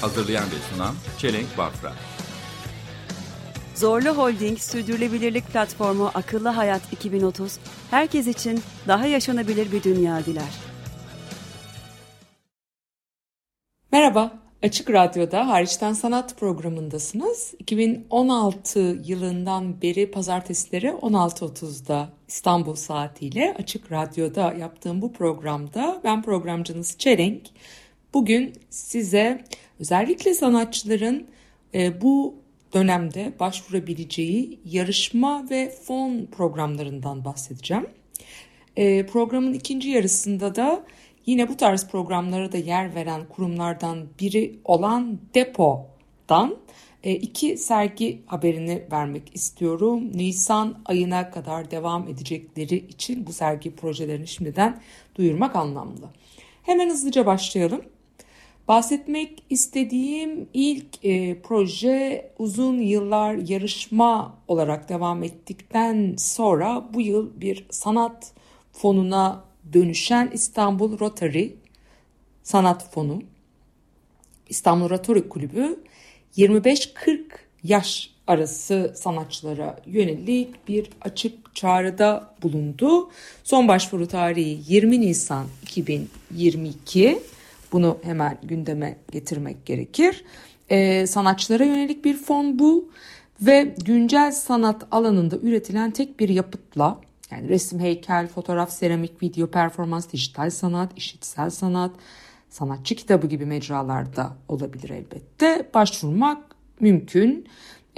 Hazırlayan ve sunan Çelenk Bafra. Zorlu Holding Sürdürülebilirlik Platformu Akıllı Hayat 2030, herkes için daha yaşanabilir bir dünya diler. Merhaba, Açık Radyo'da Hariçten Sanat programındasınız. 2016 yılından beri pazartesileri 16.30'da İstanbul saatiyle Açık Radyo'da yaptığım bu programda ben programcınız Çelenk. Bugün size özellikle sanatçıların e, bu dönemde başvurabileceği yarışma ve fon programlarından bahsedeceğim. E, programın ikinci yarısında da yine bu tarz programlara da yer veren kurumlardan biri olan Depo'dan e, iki sergi haberini vermek istiyorum. Nisan ayına kadar devam edecekleri için bu sergi projelerini şimdiden duyurmak anlamlı. Hemen hızlıca başlayalım. Bahsetmek istediğim ilk e, proje uzun yıllar yarışma olarak devam ettikten sonra bu yıl bir sanat fonuna dönüşen İstanbul Rotary Sanat Fonu. İstanbul Rotary Kulübü 25-40 yaş arası sanatçılara yönelik bir açık çağrıda bulundu. Son başvuru tarihi 20 Nisan 2022. Bunu hemen gündeme getirmek gerekir. Ee, sanatçılara yönelik bir fon bu ve güncel sanat alanında üretilen tek bir yapıtla yani resim, heykel, fotoğraf, seramik, video, performans, dijital sanat, işitsel sanat, sanatçı kitabı gibi mecralarda olabilir elbette. Başvurmak mümkün.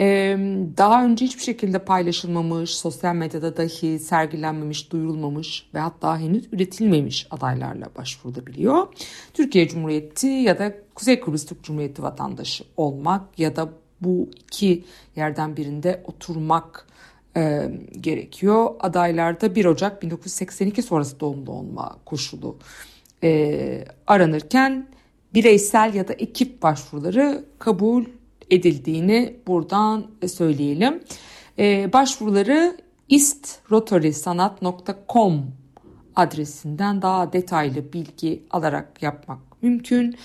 Ee, daha önce hiçbir şekilde paylaşılmamış, sosyal medyada dahi sergilenmemiş, duyurulmamış ve hatta henüz üretilmemiş adaylarla başvurulabiliyor. Türkiye Cumhuriyeti ya da Kuzey Kıbrıs Türk Cumhuriyeti vatandaşı olmak ya da bu iki yerden birinde oturmak e, gerekiyor. Adaylarda 1 Ocak 1982 sonrası doğumlu olma koşulu e, aranırken bireysel ya da ekip başvuruları kabul edildiğini buradan söyleyelim. E, başvuruları istrotarysanat.com adresinden daha detaylı bilgi alarak yapmak mümkün.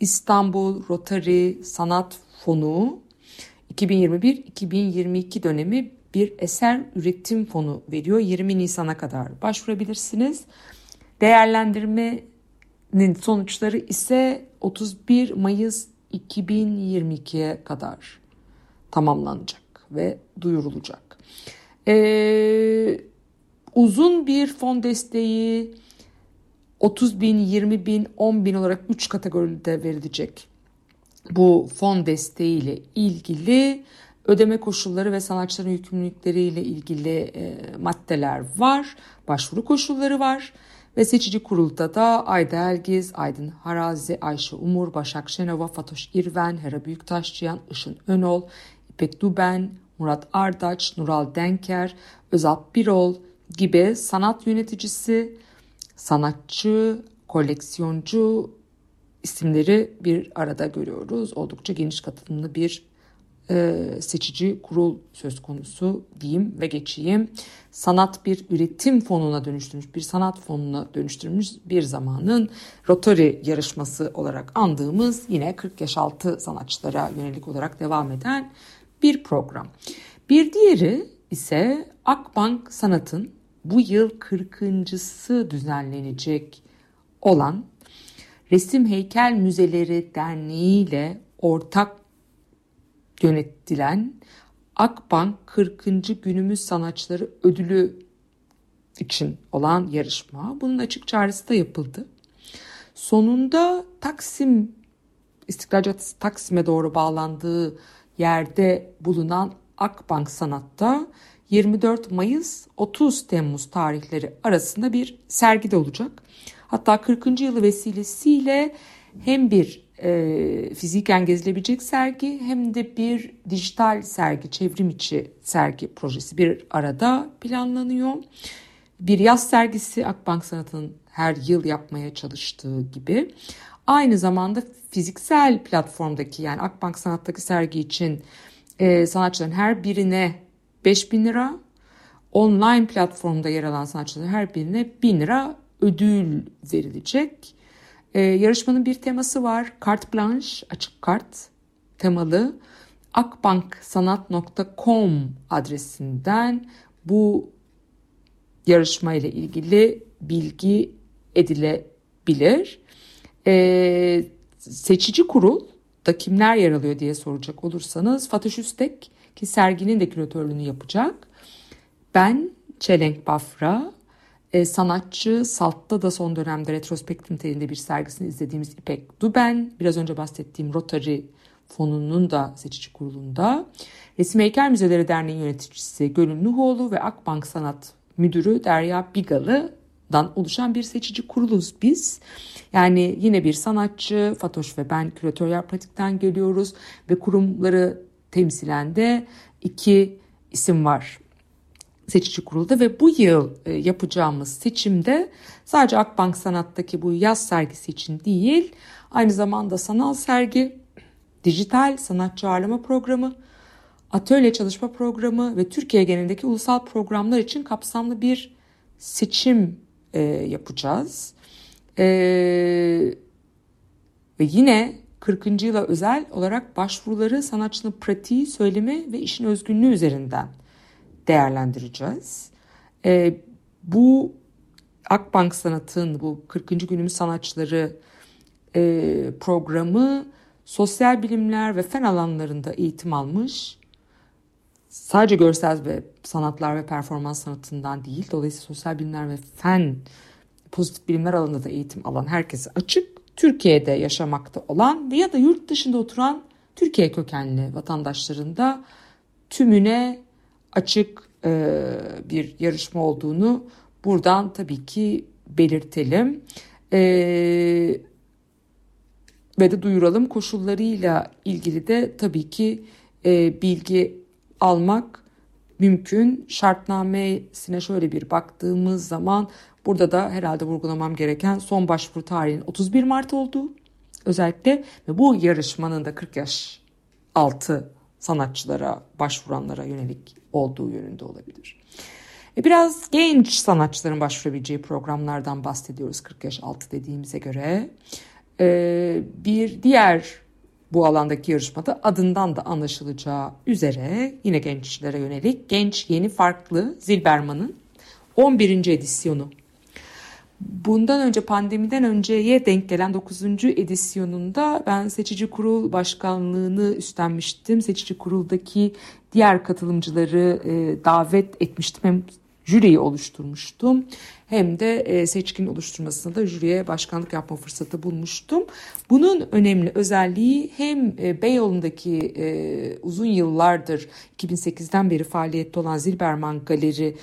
İstanbul Rotary Sanat Fonu 2021-2022 dönemi bir eser üretim fonu veriyor. 20 Nisan'a kadar başvurabilirsiniz. Değerlendirmenin sonuçları ise 31 Mayıs 2022'ye kadar tamamlanacak ve duyurulacak. Ee, uzun bir fon desteği 30 bin, 20 bin, 10 bin olarak 3 kategoride verilecek bu fon desteğiyle ilgili ödeme koşulları ve sanatçıların yükümlülükleriyle ilgili e, maddeler var. Başvuru koşulları var. Ve seçici kurulda da Ayda Elgiz, Aydın Harazi, Ayşe Umur, Başak Şenova, Fatoş İrven, Hera Büyüktaşçıyan, Işın Önol, İpek Duben, Murat Ardaç, Nural Denker, Özalp Birol gibi sanat yöneticisi, sanatçı, koleksiyoncu isimleri bir arada görüyoruz. Oldukça geniş katılımlı bir e, seçici kurul söz konusu diyeyim ve geçeyim. Sanat bir üretim fonuna dönüştürmüş, bir sanat fonuna dönüştürmüş bir zamanın Rotary yarışması olarak andığımız yine 40 yaş altı sanatçılara yönelik olarak devam eden bir program. Bir diğeri ise Akbank Sanat'ın bu yıl 40.sı düzenlenecek olan Resim Heykel Müzeleri Derneği ile ortak yönetilen Akbank 40. Günümüz Sanatçıları Ödülü için olan yarışma. Bunun açık çağrısı da yapıldı. Sonunda Taksim İstiklal Caddesi Taksim'e doğru bağlandığı yerde bulunan Akbank Sanat'ta 24 Mayıs 30 Temmuz tarihleri arasında bir sergi de olacak. Hatta 40. yılı vesilesiyle hem bir e, fiziken gezilebilecek sergi hem de bir dijital sergi, çevrim içi sergi projesi bir arada planlanıyor. Bir yaz sergisi Akbank Sanat'ın her yıl yapmaya çalıştığı gibi. Aynı zamanda fiziksel platformdaki yani Akbank Sanat'taki sergi için e, sanatçıların her birine 5000 lira, online platformda yer alan sanatçıların her birine 1000 lira ödül verilecek. Ee, yarışmanın bir teması var. Kart blanche, açık kart temalı. akbanksanat.com adresinden bu yarışma ile ilgili bilgi edilebilir. Ee, seçici kurul da kimler yer alıyor diye soracak olursanız Fatoş Üstek ki serginin de küratörlüğünü yapacak. Ben Çelenk Bafra, e, sanatçı Salt'ta da son dönemde retrospektif niteliğinde bir sergisini izlediğimiz İpek Duben, biraz önce bahsettiğim Rotary Fonu'nun da seçici kurulunda, Resim Heykel Müzeleri Derneği yöneticisi Gönül Nuhoğlu ve Akbank Sanat Müdürü Derya Bigalı'dan oluşan bir seçici kuruluz biz. Yani yine bir sanatçı, Fatoş ve ben küratörler pratikten geliyoruz ve kurumları temsilen de iki isim var seçici kurulda ve bu yıl e, yapacağımız seçimde sadece Akbank Sanat'taki bu yaz sergisi için değil aynı zamanda sanal sergi, dijital sanatçı ağırlama programı, atölye çalışma programı ve Türkiye genelindeki ulusal programlar için kapsamlı bir seçim e, yapacağız. E, ve yine 40. yıla özel olarak başvuruları sanatçının pratiği, söylemi ve işin özgünlüğü üzerinden değerlendireceğiz. E, bu Akbank Sanat'ın bu 40. günümüz sanatçıları e, programı sosyal bilimler ve fen alanlarında eğitim almış. Sadece görsel ve sanatlar ve performans sanatından değil, dolayısıyla sosyal bilimler ve fen, pozitif bilimler alanında da eğitim alan herkese açık. Türkiye'de yaşamakta olan ya da yurt dışında oturan Türkiye kökenli vatandaşların da tümüne açık e, bir yarışma olduğunu buradan tabii ki belirtelim. E, ve de duyuralım koşullarıyla ilgili de tabii ki e, bilgi almak mümkün. Şartnamesine şöyle bir baktığımız zaman burada da herhalde vurgulamam gereken son başvuru tarihinin 31 Mart olduğu özellikle ve bu yarışmanın da 40 yaş altı sanatçılara başvuranlara yönelik olduğu yönünde olabilir. E biraz genç sanatçıların başvurabileceği programlardan bahsediyoruz 40 yaş altı dediğimize göre. E, bir diğer bu alandaki yarışmada adından da anlaşılacağı üzere yine gençlere yönelik Genç Yeni Farklı Zilberman'ın 11. edisyonu Bundan önce pandemiden önceye denk gelen 9. edisyonunda ben seçici kurul başkanlığını üstlenmiştim. Seçici kuruldaki diğer katılımcıları e, davet etmiştim. Hem jüriyi oluşturmuştum hem de e, seçkin oluşturmasında da jüriye başkanlık yapma fırsatı bulmuştum. Bunun önemli özelliği hem e, Beyoğlu'ndaki e, uzun yıllardır 2008'den beri faaliyette olan Zilberman Galeri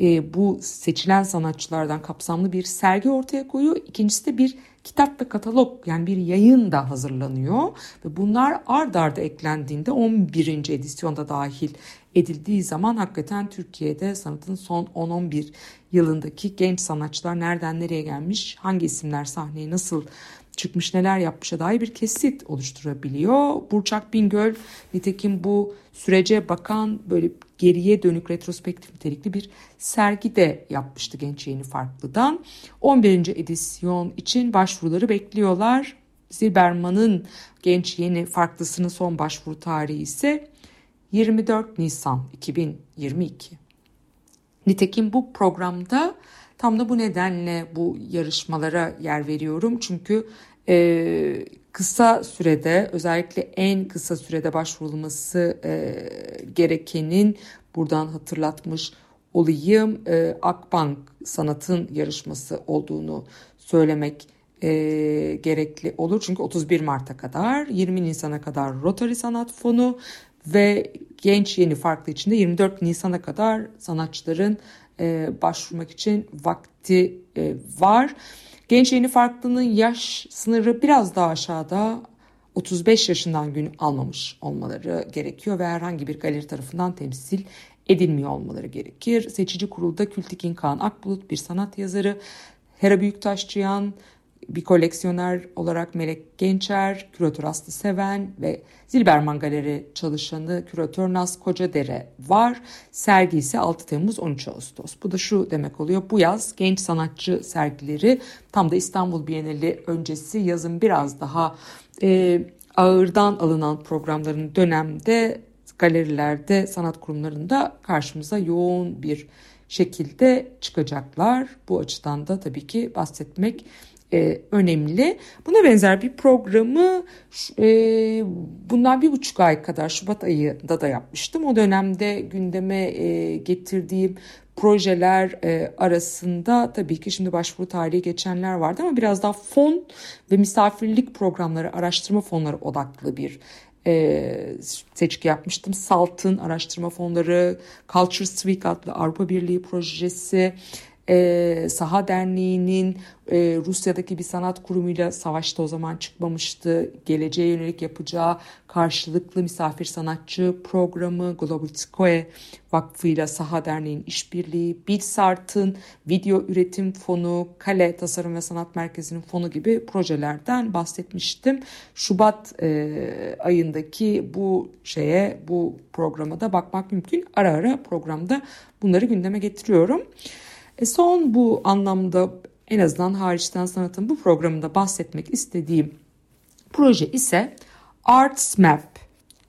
e, bu seçilen sanatçılardan kapsamlı bir sergi ortaya koyuyor. İkincisi de bir kitap ve katalog yani bir yayın da hazırlanıyor ve bunlar ard arda eklendiğinde 11. edisyonda dahil edildiği zaman hakikaten Türkiye'de sanatın son 10-11 yılındaki genç sanatçılar nereden nereye gelmiş, hangi isimler sahneye nasıl çıkmış neler yapmışa dair bir kesit oluşturabiliyor. Burçak Bingöl nitekim bu sürece bakan böyle geriye dönük retrospektif nitelikli bir sergi de yapmıştı Genç Yeni Farklı'dan. 11. edisyon için başvuruları bekliyorlar. Zilberman'ın Genç Yeni Farklısının son başvuru tarihi ise 24 Nisan 2022. Nitekim bu programda tam da bu nedenle bu yarışmalara yer veriyorum. Çünkü e, kısa sürede özellikle en kısa sürede başvurulması e, gerekenin buradan hatırlatmış olayım. E, Akbank sanatın yarışması olduğunu söylemek e, gerekli olur. Çünkü 31 Mart'a kadar 20 Nisan'a kadar Rotary Sanat Fonu ve Genç Yeni Farklı içinde 24 Nisan'a kadar sanatçıların e, başvurmak için vakti e, var. Genç Yeni Farklı'nın yaş sınırı biraz daha aşağıda 35 yaşından gün almamış olmaları gerekiyor ve herhangi bir galeri tarafından temsil edilmiyor olmaları gerekir. Seçici kurulda Kültekin Kaan Akbulut bir sanat yazarı, Hera Büyüktaşçıyan bir koleksiyoner olarak Melek Gençer, küratör Aslı Seven ve Zilberman Galeri çalışanı küratör Naz Kocadere var. Sergi ise 6 Temmuz 13 Ağustos. Bu da şu demek oluyor. Bu yaz genç sanatçı sergileri tam da İstanbul Bienali öncesi yazın biraz daha e, ağırdan alınan programların dönemde galerilerde, sanat kurumlarında karşımıza yoğun bir şekilde çıkacaklar. Bu açıdan da tabii ki bahsetmek e, önemli. Buna benzer bir programı e, bundan bir buçuk ay kadar Şubat ayında da yapmıştım. O dönemde gündeme e, getirdiğim projeler e, arasında tabii ki şimdi başvuru tarihi geçenler vardı ama biraz daha fon ve misafirlik programları, araştırma fonları odaklı bir e, seçki yapmıştım. SALT'ın araştırma fonları, Culture Week adlı Avrupa Birliği projesi, e, Saha Derneği'nin e, Rusya'daki bir sanat kurumuyla savaşta o zaman çıkmamıştı. Geleceğe yönelik yapacağı karşılıklı misafir sanatçı programı Globitskoye Vakfı ile Saha Derneği'nin işbirliği, Bilsart'ın video üretim fonu, Kale Tasarım ve Sanat Merkezi'nin fonu gibi projelerden bahsetmiştim. Şubat e, ayındaki bu şeye, bu programa da bakmak mümkün. Ara ara programda bunları gündeme getiriyorum. E son bu anlamda en azından hariçten sanatın bu programında bahsetmek istediğim proje ise ArtsMap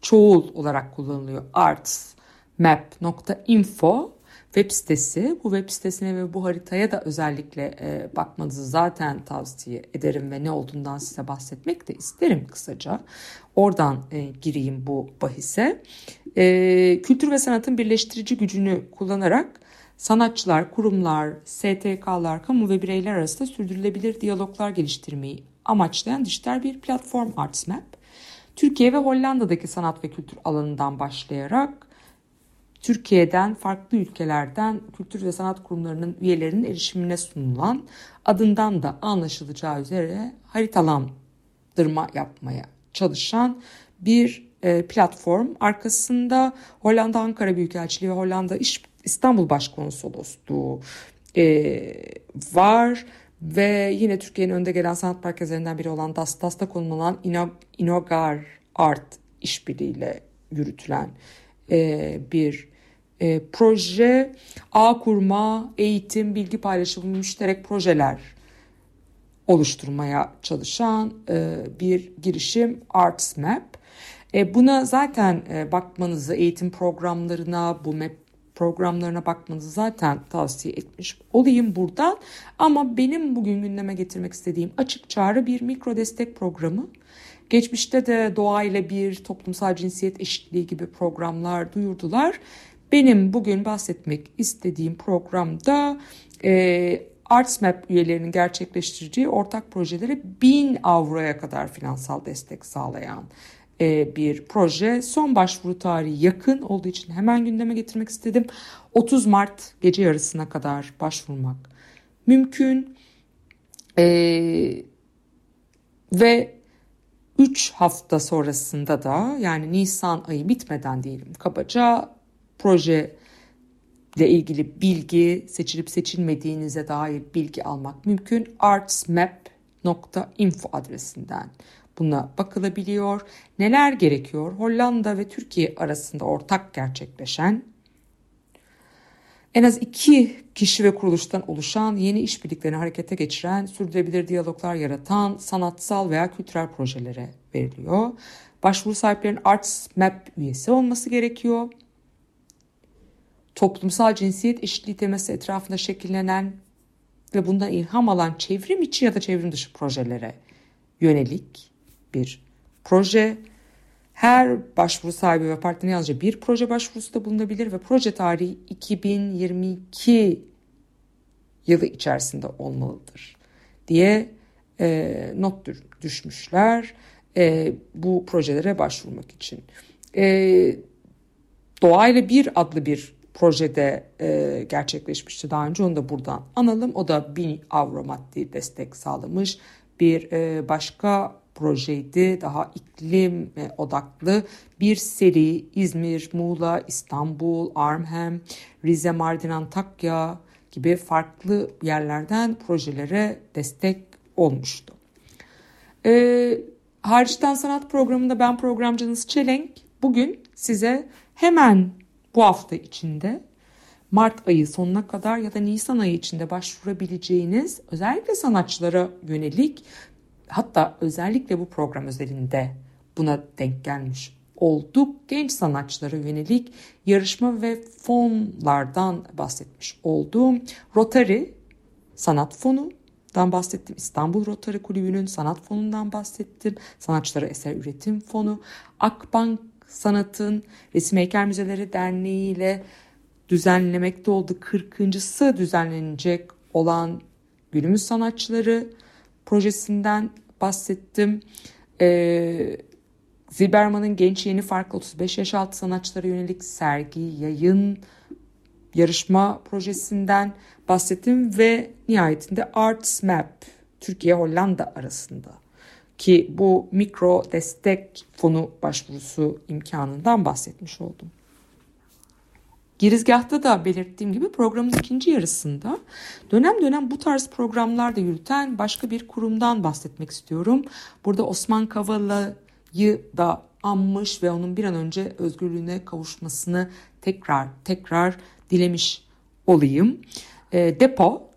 çoğul olarak kullanılıyor. artsmap.info web sitesi. Bu web sitesine ve bu haritaya da özellikle e, bakmanızı zaten tavsiye ederim ve ne olduğundan size bahsetmek de isterim kısaca. Oradan e, gireyim bu bahise. E, kültür ve sanatın birleştirici gücünü kullanarak sanatçılar, kurumlar, STK'lar, kamu ve bireyler arasında sürdürülebilir diyaloglar geliştirmeyi amaçlayan dijital bir platform ArtsMap. Türkiye ve Hollanda'daki sanat ve kültür alanından başlayarak Türkiye'den farklı ülkelerden kültür ve sanat kurumlarının üyelerinin erişimine sunulan adından da anlaşılacağı üzere haritalandırma yapmaya çalışan bir e, platform. Arkasında Hollanda Ankara Büyükelçiliği ve Hollanda İş İstanbul Başkonsolosluğu e, var ve yine Türkiye'nin önde gelen sanat merkezlerinden biri olan DAS, DAS'ta konumlanan Inogar Art işbirliğiyle yürütülen e, bir e, proje, ağ kurma, eğitim, bilgi paylaşımı, müşterek projeler oluşturmaya çalışan e, bir girişim ArtsMap. E, buna zaten e, bakmanızı eğitim programlarına, bu map programlarına bakmanızı zaten tavsiye etmiş olayım buradan. Ama benim bugün gündeme getirmek istediğim açık çağrı bir mikro destek programı. Geçmişte de doğayla bir toplumsal cinsiyet eşitliği gibi programlar duyurdular. Benim bugün bahsetmek istediğim programda e, ArtsMap üyelerinin gerçekleştireceği ortak projelere 1000 avroya kadar finansal destek sağlayan bir proje. Son başvuru tarihi yakın olduğu için hemen gündeme getirmek istedim. 30 Mart gece yarısına kadar başvurmak mümkün. Ee, ve 3 hafta sonrasında da yani Nisan ayı bitmeden diyelim kabaca proje ile ilgili bilgi seçilip seçilmediğinize dair bilgi almak mümkün. artsmap.info adresinden buna bakılabiliyor. Neler gerekiyor? Hollanda ve Türkiye arasında ortak gerçekleşen en az iki kişi ve kuruluştan oluşan yeni işbirliklerini harekete geçiren, sürdürülebilir diyaloglar yaratan sanatsal veya kültürel projelere veriliyor. Başvuru sahiplerinin Arts Map üyesi olması gerekiyor. Toplumsal cinsiyet eşitliği teması etrafında şekillenen ve bundan ilham alan çevrim içi ya da çevrim dışı projelere yönelik bir proje. Her başvuru sahibi ve partner yalnızca bir proje başvurusu da bulunabilir ve proje tarihi 2022 yılı içerisinde olmalıdır diye e, not düşmüşler e, bu projelere başvurmak için. E, Doğayla Bir adlı bir projede e, gerçekleşmişti daha önce onu da buradan analım. O da 1000 avro maddi destek sağlamış. Bir e, başka projeydi. Daha iklim e, odaklı bir seri İzmir, Muğla, İstanbul, Arnhem, Rize, Mardin, Antakya gibi farklı yerlerden projelere destek olmuştu. Ee, Hariçten Sanat programında ben programcınız Çelenk. Bugün size hemen bu hafta içinde Mart ayı sonuna kadar ya da Nisan ayı içinde başvurabileceğiniz özellikle sanatçılara yönelik hatta özellikle bu program özelinde buna denk gelmiş olduk. Genç sanatçılara yönelik yarışma ve fonlardan bahsetmiş olduğum Rotary Sanat Fonu dan bahsettim. İstanbul Rotary Kulübü'nün sanat fonundan bahsettim. Sanatçılara Eser Üretim Fonu, Akbank Sanat'ın Resim Heykel Müzeleri Derneği ile düzenlemekte olduğu 40.sı düzenlenecek olan Günümüz Sanatçıları projesinden bahsettim. Ee, Zilberman'ın Genç Yeni Farklı 35 Yaş Altı sanatçılara yönelik sergi, yayın, yarışma projesinden bahsettim ve nihayetinde Arts Map Türkiye Hollanda arasında ki bu mikro destek fonu başvurusu imkanından bahsetmiş oldum. Girizgahta da belirttiğim gibi programın ikinci yarısında dönem dönem bu tarz programlar da yürüten başka bir kurumdan bahsetmek istiyorum. Burada Osman Kavala'yı da anmış ve onun bir an önce özgürlüğüne kavuşmasını tekrar tekrar dilemiş olayım. E, Depo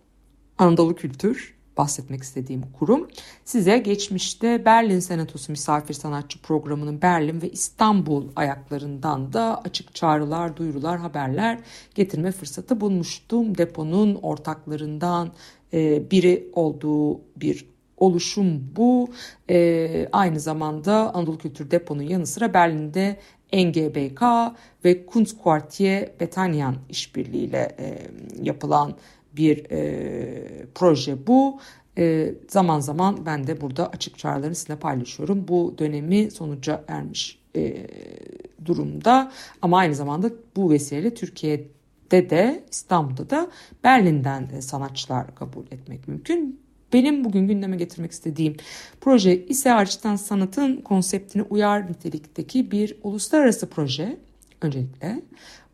Anadolu Kültür bahsetmek istediğim kurum size geçmişte Berlin Senatosu Misafir Sanatçı Programı'nın Berlin ve İstanbul ayaklarından da açık çağrılar, duyurular, haberler getirme fırsatı bulmuştum. Deponun ortaklarından e, biri olduğu bir oluşum bu. E, aynı zamanda Anadolu Kültür Depo'nun yanı sıra Berlin'de NGBK ve Kunstquartier Betanyan işbirliğiyle e, yapılan bir e, proje bu. E, zaman zaman ben de burada açık çağrılarını sizinle paylaşıyorum. Bu dönemi sonuca ermiş e, durumda ama aynı zamanda bu vesileyle Türkiye'de de İstanbul'da da Berlin'den de sanatçılar kabul etmek mümkün. Benim bugün gündeme getirmek istediğim proje ise hariçten sanatın konseptine uyar nitelikteki bir uluslararası proje öncelikle.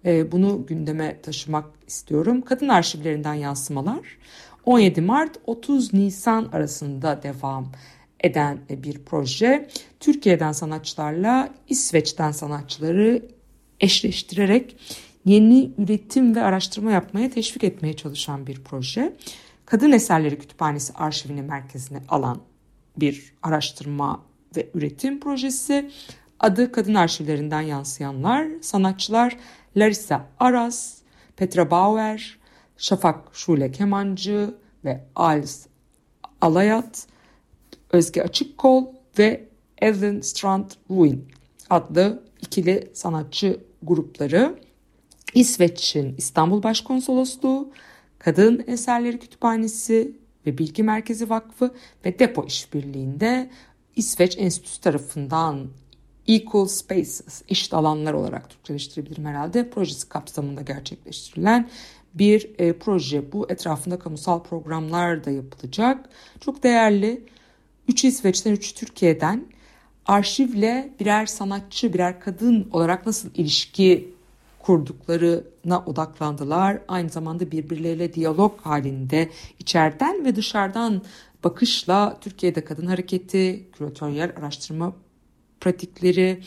E, bunu gündeme taşımak istiyorum. Kadın arşivlerinden yansımalar 17 Mart 30 Nisan arasında devam eden bir proje. Türkiye'den sanatçılarla İsveç'ten sanatçıları eşleştirerek yeni üretim ve araştırma yapmaya teşvik etmeye çalışan bir proje. Kadın Eserleri Kütüphanesi arşivini merkezine alan bir araştırma ve üretim projesi. Adı kadın arşivlerinden yansıyanlar, sanatçılar Larissa Aras, Petra Bauer, Şafak Şule Kemancı ve Alice Alayat, Özge Açıkkol ve Evelyn Strand Ruin adlı ikili sanatçı grupları. İsveç'in İstanbul Başkonsolosluğu, Kadın Eserleri Kütüphanesi ve Bilgi Merkezi Vakfı ve Depo İşbirliği'nde İsveç Enstitüsü tarafından Equal Spaces, eşit alanlar olarak Türkçeleştirebilirim herhalde, projesi kapsamında gerçekleştirilen bir e, proje. Bu etrafında kamusal programlar da yapılacak. Çok değerli. 3 İsveç'ten 3 Türkiye'den arşivle birer sanatçı, birer kadın olarak nasıl ilişki kurduklarına odaklandılar. Aynı zamanda birbirleriyle diyalog halinde içeriden ve dışarıdan bakışla Türkiye'de kadın hareketi, küratöryel araştırma pratikleri,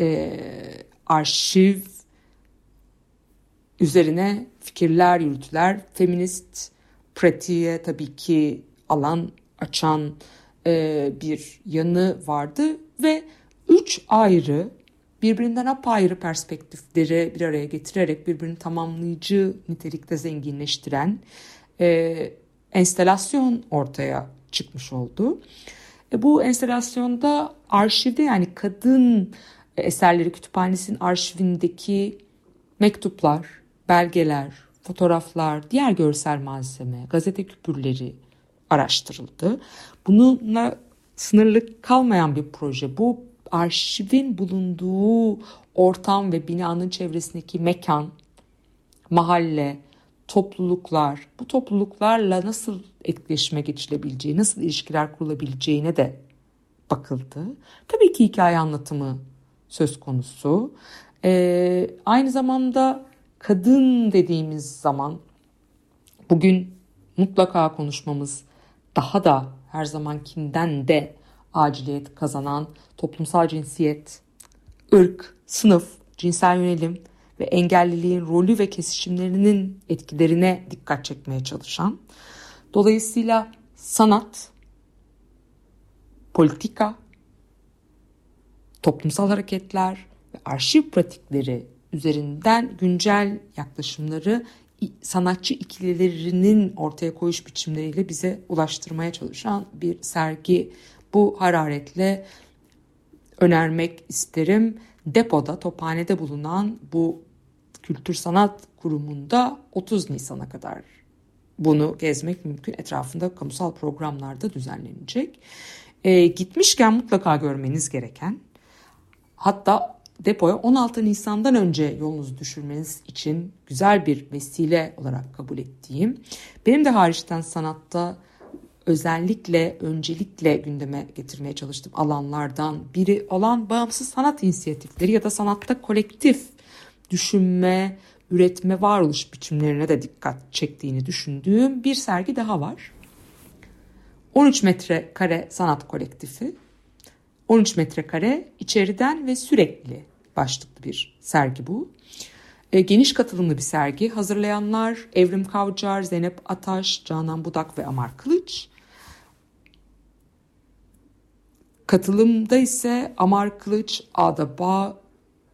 e, arşiv üzerine fikirler yürütüler. Feminist pratiğe tabii ki alan açan e, bir yanı vardı ve üç ayrı birbirinden apayrı perspektifleri bir araya getirerek birbirini tamamlayıcı nitelikte zenginleştiren e, enstelasyon ortaya çıkmış oldu. E, bu enstelasyonda arşivde yani kadın eserleri kütüphanesinin arşivindeki mektuplar, belgeler, fotoğraflar, diğer görsel malzeme, gazete küpürleri araştırıldı. Bununla sınırlı kalmayan bir proje. Bu arşivin bulunduğu ortam ve binanın çevresindeki mekan, mahalle, topluluklar, bu topluluklarla nasıl etkileşime geçilebileceği, nasıl ilişkiler kurulabileceğine de bakıldı. Tabii ki hikaye anlatımı söz konusu. Ee, aynı zamanda kadın dediğimiz zaman bugün mutlaka konuşmamız daha da her zamankinden de aciliyet kazanan toplumsal cinsiyet, ırk, sınıf, cinsel yönelim ve engelliliğin rolü ve kesişimlerinin etkilerine dikkat çekmeye çalışan. Dolayısıyla sanat, politika, toplumsal hareketler ve arşiv pratikleri üzerinden güncel yaklaşımları sanatçı ikililerinin ortaya koyuş biçimleriyle bize ulaştırmaya çalışan bir sergi. Bu hararetle önermek isterim. Depoda, Tophane'de bulunan bu Kültür Sanat Kurumu'nda 30 Nisan'a kadar bunu gezmek mümkün. Etrafında kamusal programlarda düzenlenecek. E, gitmişken mutlaka görmeniz gereken hatta depoya 16 Nisan'dan önce yolunuzu düşürmeniz için güzel bir vesile olarak kabul ettiğim benim de hariçten sanatta özellikle öncelikle gündeme getirmeye çalıştığım alanlardan biri olan bağımsız sanat inisiyatifleri ya da sanatta kolektif düşünme, üretme, varoluş biçimlerine de dikkat çektiğini düşündüğüm bir sergi daha var. 13 metrekare sanat kolektifi. 13 metrekare içeriden ve sürekli başlıklı bir sergi bu. E, geniş katılımlı bir sergi. Hazırlayanlar Evrim Kavcar, Zeynep Ataş, Canan Budak ve Amar Kılıç. Katılımda ise Amar Kılıç, Ada Bağ,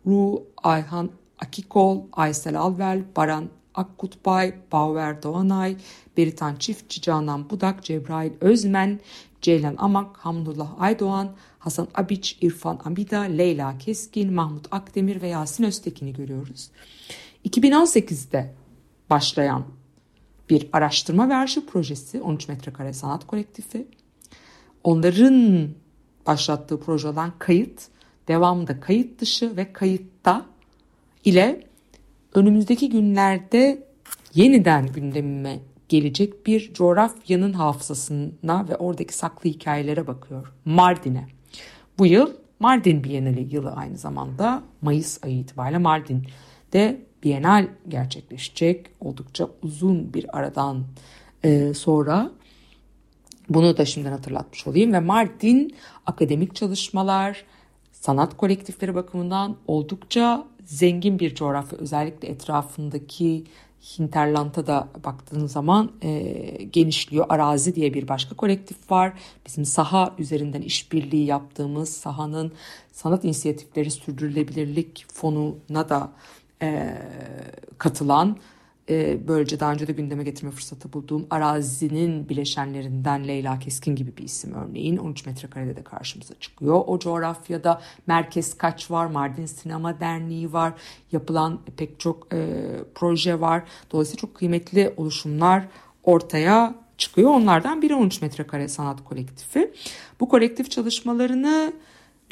Ru, Ayhan Akikol, Aysel Alvel, Baran Akkutbay, Bauer Doğanay, Beritan Çiftçi, Canan Budak, Cebrail Özmen, Ceylan Amak, Hamdullah Aydoğan, Hasan Abiç, İrfan Amida, Leyla Keskin, Mahmut Akdemir ve Yasin Öztekin'i görüyoruz. 2018'de başlayan bir araştırma ve arşiv projesi 13 metrekare sanat kolektifi. Onların başlattığı projeden kayıt, devamında kayıt dışı ve kayıtta ile önümüzdeki günlerde yeniden gündemime gelecek bir coğrafyanın hafızasına ve oradaki saklı hikayelere bakıyor. Mardin'e. Bu yıl Mardin Bienali yılı aynı zamanda Mayıs ayı itibariyle Mardin'de Bienal gerçekleşecek. Oldukça uzun bir aradan e, sonra bunu da şimdiden hatırlatmış olayım ve Mardin akademik çalışmalar, sanat kolektifleri bakımından oldukça zengin bir coğrafya. Özellikle etrafındaki Hinterland'a da baktığınız zaman e, genişliyor. Arazi diye bir başka kolektif var. Bizim saha üzerinden işbirliği yaptığımız sahanın sanat inisiyatifleri sürdürülebilirlik fonuna da e, katılan e, böylece daha önce de gündeme getirme fırsatı bulduğum arazinin bileşenlerinden Leyla Keskin gibi bir isim örneğin 13 metrekarede de karşımıza çıkıyor. O coğrafyada Merkez Kaç var, Mardin Sinema Derneği var, yapılan pek çok e, proje var. Dolayısıyla çok kıymetli oluşumlar ortaya çıkıyor. Onlardan biri 13 metrekare sanat kolektifi. Bu kolektif çalışmalarını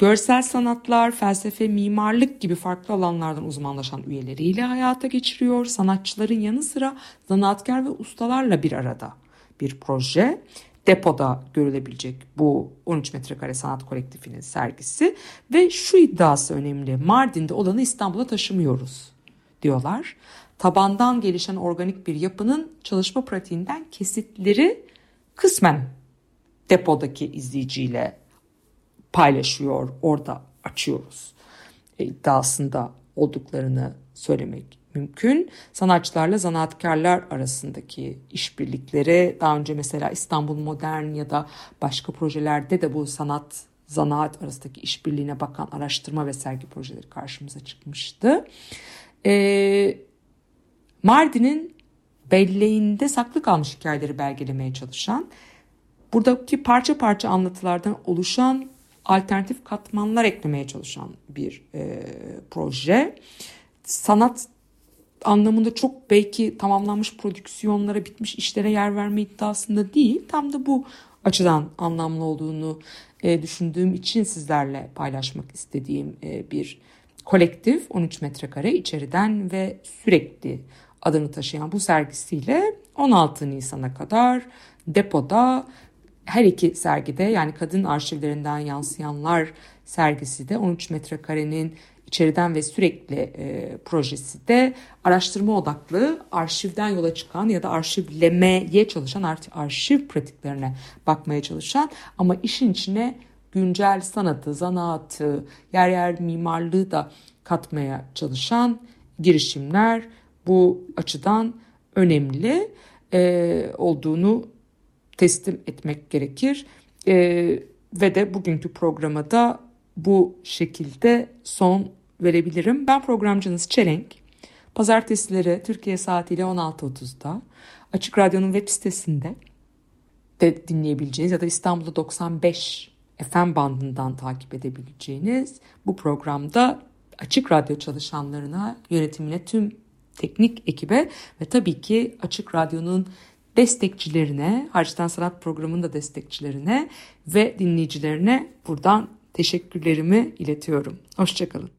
görsel sanatlar, felsefe, mimarlık gibi farklı alanlardan uzmanlaşan üyeleriyle hayata geçiriyor. Sanatçıların yanı sıra zanaatkar ve ustalarla bir arada bir proje. Depoda görülebilecek bu 13 metrekare sanat kolektifinin sergisi ve şu iddiası önemli. Mardin'de olanı İstanbul'a taşımıyoruz diyorlar. Tabandan gelişen organik bir yapının çalışma pratiğinden kesitleri kısmen depodaki izleyiciyle paylaşıyor, orada açıyoruz e, iddiasında olduklarını söylemek mümkün. Sanatçılarla zanaatkarlar arasındaki işbirlikleri daha önce mesela İstanbul Modern ya da başka projelerde de bu sanat zanaat arasındaki işbirliğine bakan araştırma ve sergi projeleri karşımıza çıkmıştı. Ee, Mardin'in belleğinde saklı kalmış hikayeleri belgelemeye çalışan, buradaki parça parça anlatılardan oluşan alternatif katmanlar eklemeye çalışan bir e, proje. Sanat anlamında çok belki tamamlanmış prodüksiyonlara, bitmiş işlere yer verme iddiasında değil. Tam da bu açıdan anlamlı olduğunu e, düşündüğüm için sizlerle paylaşmak istediğim e, bir kolektif 13 metrekare içeriden ve sürekli adını taşıyan bu sergisiyle 16 Nisan'a kadar depoda her iki sergide yani kadın arşivlerinden yansıyanlar sergisi de 13 metrekarenin içeriden ve sürekli e, projesi de araştırma odaklı arşivden yola çıkan ya da arşivlemeye çalışan arşiv pratiklerine bakmaya çalışan ama işin içine güncel sanatı, zanaatı, yer yer mimarlığı da katmaya çalışan girişimler bu açıdan önemli e, olduğunu teslim etmek gerekir. E, ve de bugünkü programa da bu şekilde son verebilirim. Ben programcınız Çelenk. Pazartesileri Türkiye saatiyle 16.30'da Açık Radyo'nun web sitesinde de dinleyebileceğiniz ya da İstanbul'da 95 FM bandından takip edebileceğiniz bu programda Açık Radyo çalışanlarına, yönetimine, tüm teknik ekibe ve tabii ki Açık Radyo'nun destekçilerine, Harçtan Sanat Programı'nın da destekçilerine ve dinleyicilerine buradan teşekkürlerimi iletiyorum. Hoşçakalın.